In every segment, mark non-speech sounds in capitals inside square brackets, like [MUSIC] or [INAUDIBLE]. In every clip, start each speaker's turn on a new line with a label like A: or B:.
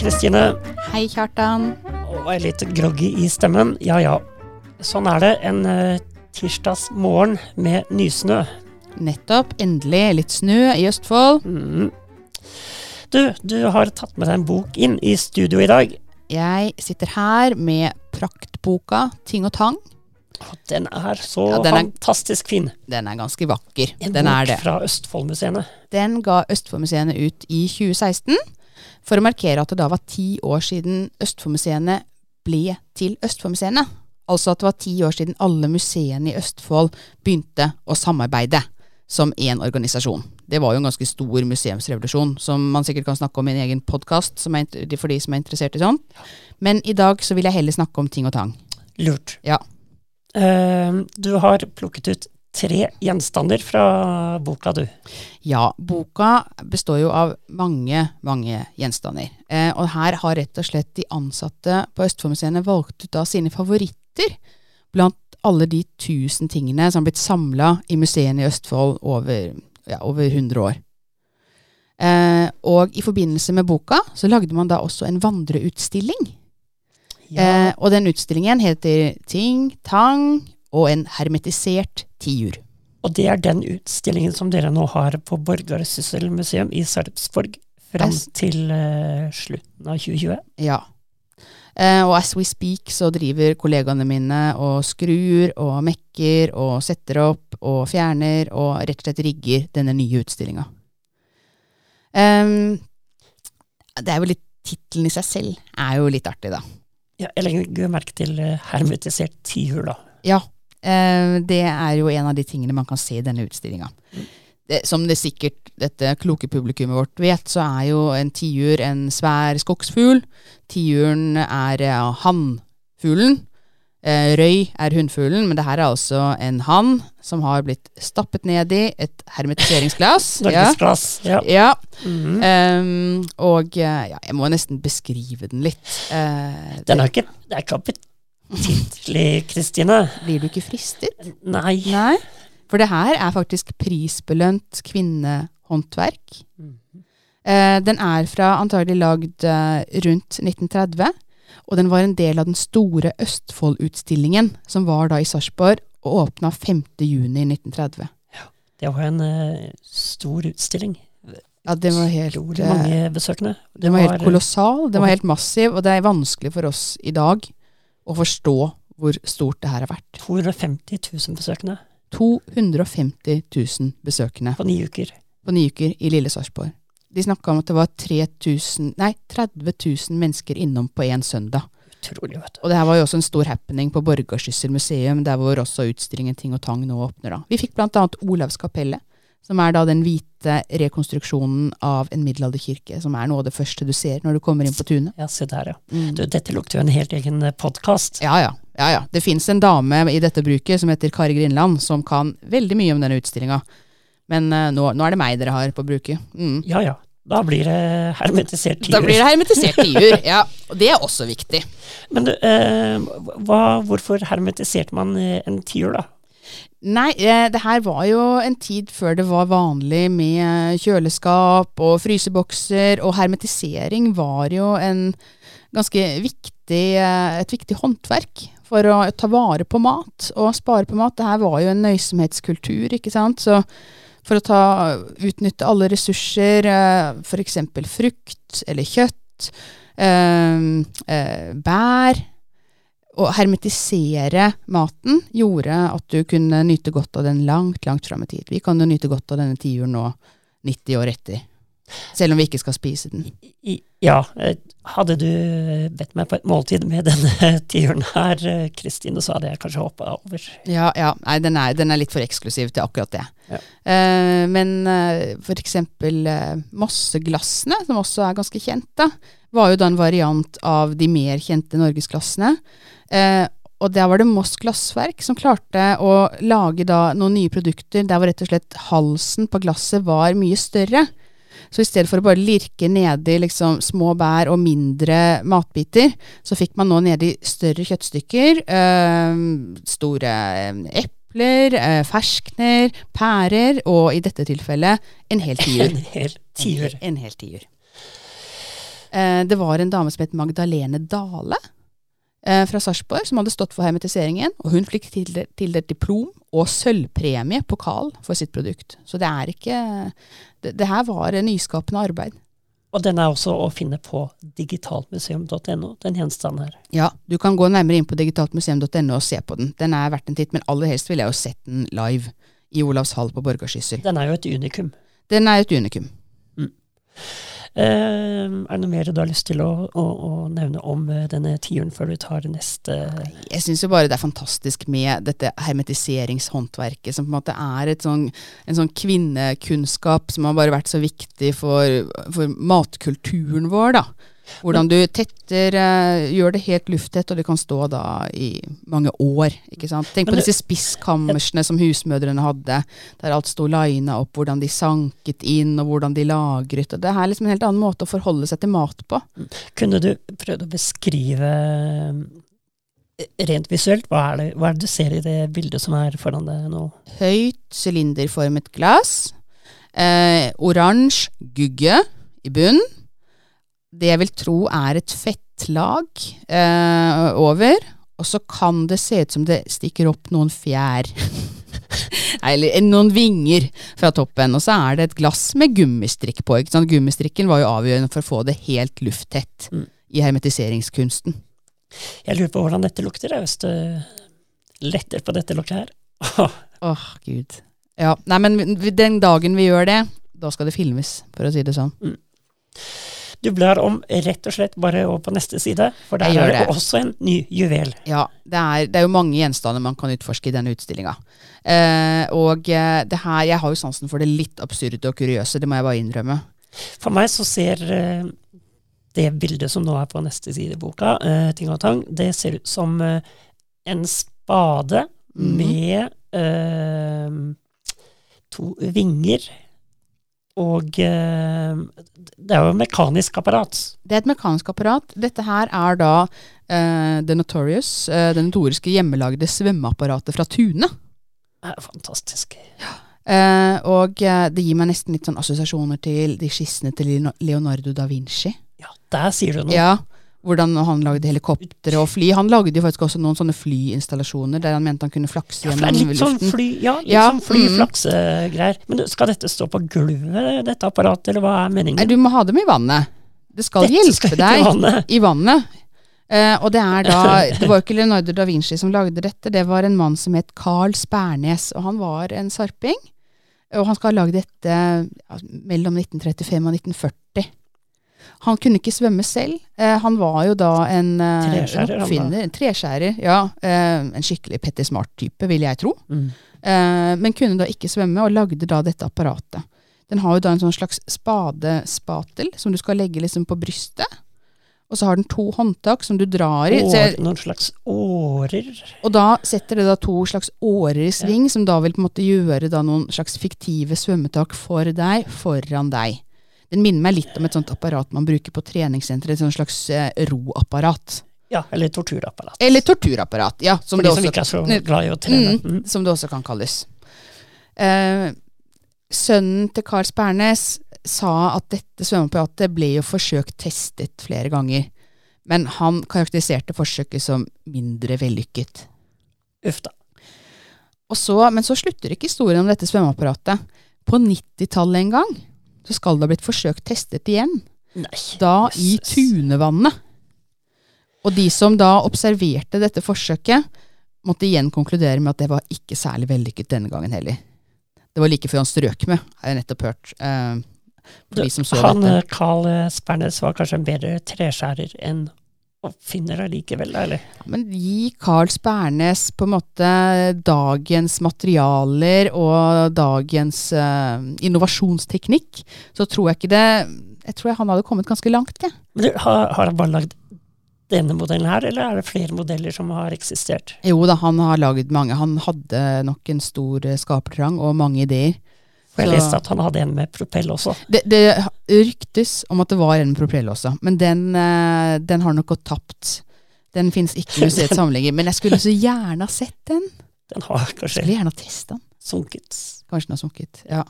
A: Kristine.
B: Hei, Kjartan.
A: Og er litt groggy i stemmen. Ja ja. Sånn er det en uh, tirsdagsmorgen med nysnø.
B: Nettopp. Endelig litt snø i Østfold.
A: Mm. Du, du har tatt med deg en bok inn i studio i dag.
B: Jeg sitter her med praktboka Ting og tang.
A: Den er så
B: Ja, den er-
A: fantastisk fin.
B: Den er ganske vakker.
A: En
B: Den er
A: bok
B: det.
A: fra Østfoldmuseene.
B: Den ga Østfoldmuseene ut i 2016 for å markere at det da var ti år siden Østfoldmuseene ble til Østfoldmuseene. Altså at det var ti år siden alle museene i Østfold begynte å samarbeide som én organisasjon. Det var jo en ganske stor museumsrevolusjon, som man sikkert kan snakke om i en egen podkast for de som er interessert i sånt. Men i dag så vil jeg heller snakke om ting og tang.
A: Lurt.
B: Ja.
A: Uh, du har plukket ut tre gjenstander fra boka, du.
B: Ja, boka består jo av mange, mange gjenstander. Eh, og her har rett og slett de ansatte på Østfoldmuseene valgt ut av sine favoritter blant alle de tusen tingene som har blitt samla i museene i Østfold over, ja, over 100 år. Eh, og i forbindelse med boka så lagde man da også en vandreutstilling. Eh, og den utstillingen heter Ting, tang og en hermetisert tiur.
A: Og det er den utstillingen som dere nå har på Borgersysselmuseum i Sarpsborg fram til uh, slutten av 2020.
B: Ja. Uh, og as we speak så driver kollegaene mine og skrur og mekker og setter opp og fjerner og rett og slett rigger denne nye utstillinga. Um, det er jo litt Tittelen i seg selv er jo litt artig, da.
A: Ja, jeg legger merke til eh, hermetisert tiur, da.
B: Ja, det er jo en av de tingene man kan se i denne utstillinga. Det, som det sikkert dette kloke publikummet vårt vet, så er jo en tiur en svær skogsfugl. Tiuren er eh, hannfuglen. Eh, røy er hunnfuglen, men det her er altså en hann som har blitt stappet ned i et hermetiseringsglass. ja. [LAUGHS]
A: Norgesglass. Ja.
B: ja.
A: -hmm.
B: um, og eh, ja, jeg må nesten beskrive den litt. Eh,
A: Den er ikke, det er ikke appetittlig, Kristine.
B: Blir du ikke fristet?
A: Nei.
B: Nei, for det her er faktisk prisbelønt kvinnehåndverk. Eh, den er fra antagelig lagd eh, rundt 1930, og den var en del av den store Østfold-utstillingen, som var da i Sarpsborg, og åpna 5. juni 1930.
A: Det var en eh, stor utstilling.
B: Ja, det var helt, eh,
A: mange besøkende. Det
B: den var
A: var, helt
B: kolossal, den var helt massiv, og det er vanskelig for oss i dag å forstå hvor stort det her har vært.
A: 250 000 besøkende
B: 250 000 besøkende.
A: på ni uker.
B: på ni uker i lille Sarpsborg. De snakka om at det var 3000, nei, 30 000 mennesker innom på én søndag.
A: Utrolig, vet du.
B: Og det her var jo også en stor happening på Borgarsyssel museum, der hvor også utstillingen Ting og Tang nå åpner. da. Vi fikk blant annet Olavskapellet, som er da den hvite rekonstruksjonen av en middelalderkirke, som er noe av det første du ser når du kommer inn på tunet.
A: Ja, se der, ja.
B: Mm.
A: Du, dette lukter jo en helt egen podkast.
B: Ja, ja. ja, ja. Det fins en dame i dette bruket som heter Kari Grindland, som kan veldig mye om denne utstillinga. Men uh, nå, nå er det meg dere har på bruket. Mm.
A: Ja ja. Da blir det hermetisert tiur.
B: Da blir det hermetisert tiur. Ja, og det er også viktig.
A: Men du, eh, hva, hvorfor hermetiserte man eh, en tiur, da?
B: Nei, eh, det her var jo en tid før det var vanlig med kjøleskap og frysebokser, og hermetisering var jo en ganske viktig, eh, et viktig håndverk for å ta vare på mat og spare på mat. Det her var jo en nøysomhetskultur, ikke sant. Så for å ta, utnytte alle ressurser, eh, f.eks. frukt eller kjøtt, eh, eh, bær, å hermetisere maten gjorde at du kunne nyte godt av den langt, langt fram i tid. Vi kan jo nyte godt av denne tiuren nå 90 år etter, selv om vi ikke skal spise den.
A: Ja, eh, hadde du bedt meg på et måltid med denne [LAUGHS] tiuren her, eh, Kristine, så hadde jeg kanskje hoppa over.
B: Ja, ja. Nei, den er, den er litt for eksklusiv til akkurat det.
A: Ja.
B: Eh, men eh, for eksempel eh, Mosseglassene, som også er ganske kjent, da, var jo da en variant av de mer kjente norgesklassene. Eh, og der var det Moss Glassverk som klarte å lage da noen nye produkter der hvor rett og slett halsen på glasset var mye større. Så i stedet for å bare lirke nedi liksom små bær og mindre matbiter, så fikk man nå nedi større kjøttstykker, øh, store eh, epler, øh, ferskner, pærer, og i dette tilfellet en hel tiur. [LAUGHS]
A: En hel tiur.
B: En hel tiur. Eh, det var en dame som het Magdalene Dale eh, fra Sarpsborg, som hadde stått for hermetiseringen. Og hun fikk tildelt, tildelt diplom og sølvpremie, pokal, for sitt produkt. Så det er ikke Det, det her var nyskapende arbeid.
A: Og den er også å finne på digitaltmuseum.no, den gjenstanden her.
B: Ja, du kan gå nærmere inn på digitaltmuseum.no og se på den. Den er verdt en titt, men aller helst ville jeg jo sett den live i Olavshall på Borgerskyssel.
A: Den er jo et unikum.
B: Den er et unikum.
A: Eh, er det noe mer du har lyst til å, å, å nevne om eh, denne tiuren før du tar neste
B: Jeg syns jo bare det er fantastisk med dette hermetiseringshåndverket, som på en måte er sånn, en sånn kvinnekunnskap som har bare vært så viktig for, for matkulturen vår, da. Hvordan du tetter, uh, gjør det helt lufttett, og det kan stå da i mange år. ikke sant? Tenk på disse spisskammersene som husmødrene hadde, der alt sto lina opp, hvordan de sanket inn, og hvordan de lagret. og Det er liksom en helt annen måte å forholde seg til mat på.
A: Kunne du prøvd å beskrive eh, rent visuelt, hva er, det, hva er det du ser i det bildet som er foran deg nå?
B: Høyt, sylinderformet glass. Eh, Oransje gugge i bunn. Det jeg vil tro er et fettlag eh, over. Og så kan det se ut som det stikker opp noen fjær. [LAUGHS] Eller noen vinger fra toppen. Og så er det et glass med gummistrikk på. Ikke sant? Gummistrikken var jo avgjørende for å få det helt lufttett
A: Mm.
B: i hermetiseringskunsten.
A: Jeg lurer på hvordan dette lukter, hvis du letter på dette lokket her. [LAUGHS]
B: Åh, gud. Ja, nei, men den dagen vi gjør det, da skal det filmes, for å si det sånn.
A: Du blar om rett og slett bare over på neste side, for der er det
B: det.
A: også en ny juvel.
B: Ja, det er, det er jo mange gjenstander man kan utforske i denne utstillinga. Eh, og eh, det her, jeg har jo sansen for det litt absurde og kuriøse, det må jeg bare innrømme.
A: For meg så ser eh, det bildet som nå er på neste side i boka, eh, Ting og tang, det ser ut som eh, en spade
B: Mhm.
A: med eh, to vinger. Og eh, det er jo et mekanisk apparat.
B: Det er et mekanisk apparat. Dette her er da eh, The Notorious, eh, det notoriske hjemmelagde svømmeapparatet fra Tune.
A: Det er fantastisk.
B: Eh, og eh, det gir meg nesten litt sånn assosiasjoner til de skissene til Leonardo da Vinci.
A: Ja, der sier du noe.
B: Ja, hvordan han lagde helikoptre og fly. Han lagde jo faktisk også noen sånne flyinstallasjoner der han mente han kunne flakse
A: Ja,
B: gjennom
A: litt sånn
B: luften.
A: fly, ja, litt
B: Ja,
A: sånn fly-flakse-greier. Men skal dette stå på gulvet, dette apparatet, eller hva er meningen?
B: Nei, du må ha dem i vannet. Det skal
A: Dette skal
B: hjelpe
A: i
B: deg
A: vannet.
B: i vannet. Uh, og det er da [LAUGHS] Det var jo ikke Leonardo da Vinci som lagde dette, det var en mann som het Carl Spernes, og han var en sarping. Og han skal ha lagd dette mellom 1935 og 1940. Han kunne ikke svømme selv. Eh, han var jo da en eh,
A: Treskjærer,
B: oppfinner. En treskjærer, ja. Eh, en skikkelig Petter Smart-type, vil jeg tro.
A: Mm.
B: Eh, men kunne da ikke svømme, og lagde da dette apparatet. Den har jo da en sånn slags spadespatel som du skal legge liksom på brystet. Og så har den to håndtak som du drar i. Åre,
A: noen slags årer.
B: og da setter det da to slags årer i sving, som da vil på en måte gjøre da noen slags fiktive svømmetak for deg, foran deg. Den minner meg litt om et sånt apparat man bruker på treningssenter, et sånt slags eh, roapparat.
A: Ja, eller torturapparat.
B: Eller torturapparat, ja. Som
A: For de
B: det
A: som
B: også
A: ikke er så glad i å trene.
B: Mm,
A: Mm.
B: som det også kan kalles. Eh, sønnen til Karl Spernes sa at dette svømmeapparatet ble jo forsøkt testet flere ganger, men han karakteriserte forsøket som mindre vellykket.
A: Uff da.
B: Men så slutter ikke historien om dette svømmeapparatet. På 90-tallet en gang så skal det ha blitt forsøkt testet igjen,
A: Nei.
B: da i. Tunevannet. Og de som da observerte dette forsøket, måtte igjen konkludere med at det var ikke særlig vellykket denne gangen heller. Det var like før han strøk med, har jeg nettopp hørt. eh, for de som så
A: Han
B: dette.
A: eh, Carl Spernes var kanskje en bedre treskjærer enn oppfinner allikevel, da, eller?
B: Ja, Men gi Carl Spernes på en måte dagens materialer og dagens uh, innovasjonsteknikk, så tror jeg ikke det Jeg tror han hadde kommet ganske langt, jeg.
A: Men har, har han bare lagd denne modellen her, eller er det flere modeller som har eksistert?
B: Jo da, han har laget mange. Han hadde nok en stor eh, skapertrang og mange ideer.
A: For jeg
B: Så-
A: leste at han hadde en med propell også.
B: Det, det ryktes om at det var en med propell også, men den, eh, den har nok gått tapt. Den finnes ikke i museets [LAUGHS] samlinger, men jeg skulle så gjerne ha sett den.
A: Den har kanskje
B: skulle gjerne ha testa den.
A: sunket.
B: Kanskje den har sunket. Ja.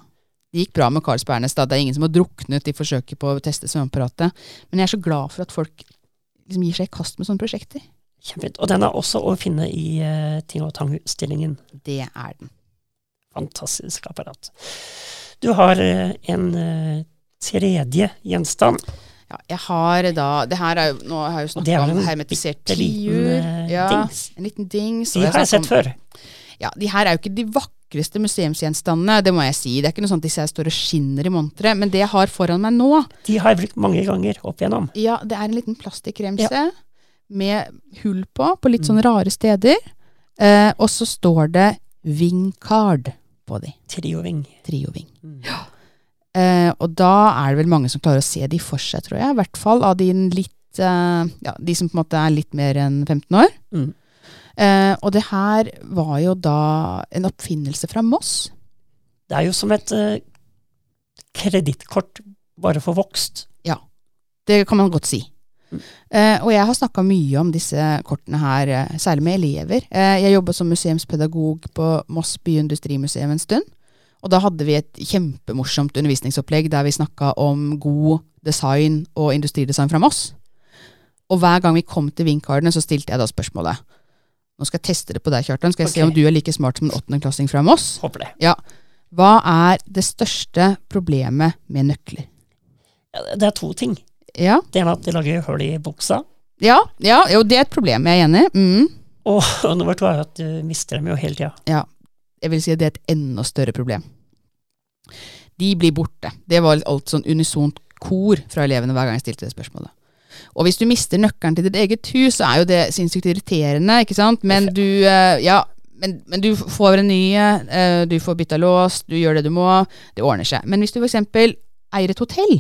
B: Det gikk bra med Carlsbergnes, da. Det er ingen som har druknet i forsøket på å teste svømmeapparatet. Men jeg er så glad for at folk liksom gir seg i kast med sånne prosjekter.
A: Kjempefint. Og den er også å finne i uh, Ting og Tang-utstillingen.
B: Det er den.
A: Fantastisk apparat. Du har uh, en uh, tredje gjenstand.
B: Ja, jeg har da Det her er jo Nå har jeg jo snakka om hermetisert tiur. Ja,
A: dings.
B: en liten dings.
A: De har jeg sett før.
B: Ja, de her er jo ikke de vakreste museumsgjenstandene, det må jeg si. Det er ikke noe sånn at her står og skinner i monteret. Men det jeg har foran meg nå
A: De har jeg brukt mange ganger opp igjennom.
B: Ja, det er en liten plastikkremse ja. med hull på, på litt sånn rare steder. Eh, og så står det Wingcard på de.
A: Trioving.
B: Trioving. Mm. Ja. Eh, og da er det vel mange som klarer å se de for seg, tror jeg. I hvert fall av de litt eh, Ja, de som på en måte er litt mer enn 15 år. Mm. Eh, og det her var jo da en oppfinnelse fra Moss.
A: Det er jo som et eh, kredittkort bare for vokst.
B: Ja, det kan man godt si. Mm. Eh, og jeg har snakka mye om disse kortene her, eh, særlig med elever. Eh, jeg jobba som museumspedagog på Moss byindustrimuseum en stund. Og da hadde vi et kjempemorsomt undervisningsopplegg der vi snakka om god design og industridesign fra Moss. Og hver gang vi kom til Vinkardene, så stilte jeg da spørsmålet. Nå skal jeg teste det på deg, Kjartan. Skal jeg okay. se om du er like smart som en åttendeklassing fra Moss?
A: Håper det.
B: Ja. Hva er det største problemet med nøkler?
A: Ja, det er to ting.
B: Ja.
A: Det med at de lager hull i buksa.
B: Ja, ja, jo, det er et problem. Jeg er enig. Mm.
A: Og, og nummer to er at du mister dem jo hele tida.
B: Ja, jeg vil si at det er et enda større problem. De blir borte. Det var alt sånn unisont kor fra elevene hver gang jeg stilte det spørsmålet. Og hvis du mister nøkkelen til ditt eget hus, så er jo det sinnssykt irriterende, ikke sant? Men du, uh, ja, men, men, du får en ny, uh, du får bytta lås, du gjør det du må, det ordner seg. Men hvis du f.eks. eier et hotell,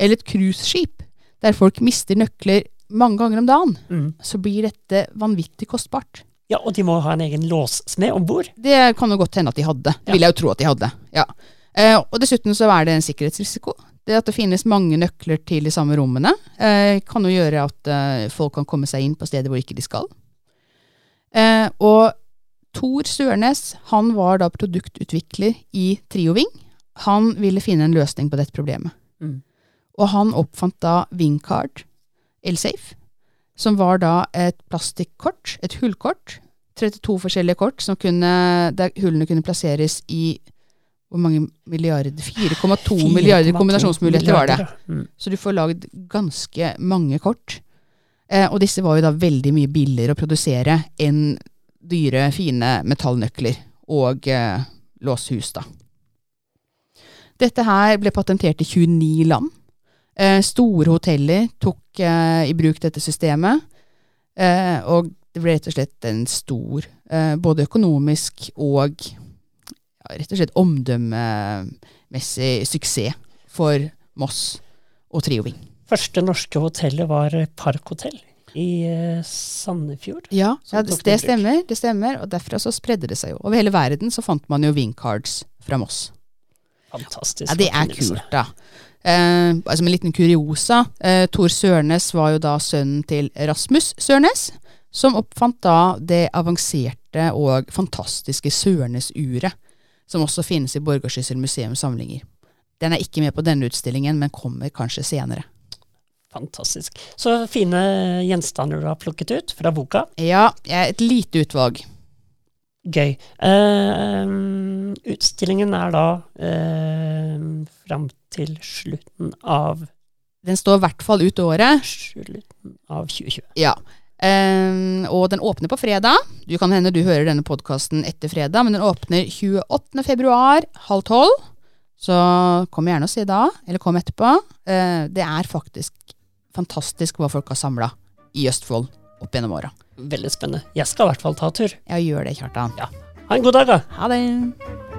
B: eller et cruiseskip, der folk mister nøkler mange ganger om dagen, mm. så blir dette vanvittig kostbart.
A: Ja, Og de må ha en egen låssmed om bord?
B: Det kan jo godt hende at de hadde. Det ja. vil jeg jo tro at de hadde. ja. Eh, og dessuten så er det en sikkerhetsrisiko. Det at det finnes mange nøkler til de samme rommene, eh, kan jo gjøre at eh, folk kan komme seg inn på steder hvor ikke de skal. Eh, og Tor Sørnes han var da produktutvikler i Trioving. Han ville finne en løsning på dette problemet. Mm. Og han oppfant da Wingcard Elsafe, som var da et plastikkort, et hullkort. 32 forskjellige kort kunne, der hullene kunne plasseres i hvor mange milliarder? 4,2 milliarder kombinasjonsmuligheter var det. Mm. Så du får lagd ganske mange kort. Eh, og disse var jo da veldig mye billigere å produsere enn dyre, fine metallnøkler og eh, låshus, da. Dette her ble patentert i 29 land. Eh, store hoteller tok eh, i bruk dette systemet. Eh, og det ble rett og slett en stor, både økonomisk og ja, rett og slett omdømmemessig suksess for Moss og Trioving.
A: Første norske hotellet var Parkhotell i Sandefjord.
B: Ja, ja det, det, stemmer, det stemmer. Og derfra så spredde det seg jo. Over hele verden så fant man jo Wingcards fra Moss.
A: Fantastisk.
B: Ja, det er kult, da. Eh, altså en liten kuriosa. Eh, Tor Sørnes var jo da sønnen til Rasmus Sørnes, som oppfant da det avanserte og fantastiske Sørnes-uret, som også finnes i Borgarsyssel museums samlinger. Den er ikke med på denne utstillingen, men kommer kanskje senere.
A: Fantastisk. Så fine gjenstander du har plukket ut fra boka.
B: Ja, et lite utvalg.
A: Gøy. Uh, utstillingen er da uh, fram til slutten av
B: Den står i hvert fall ut året.
A: Slutten av 2020.
B: Ja. Um, og den åpner på fredag. Du kan hende du hører denne podkasten etter fredag, men den åpner 28. februar halv tolv. Så kom gjerne og se da, eller kom etterpå. Uh, det er faktisk fantastisk hva folk har samla i Østfold opp gjennom åra.
A: Veldig spennende. Jeg skal i hvert fall ta tur.
B: Ja, gjør det, Kjartan.
A: Ja. Ha en god dag, da.
B: Ha det.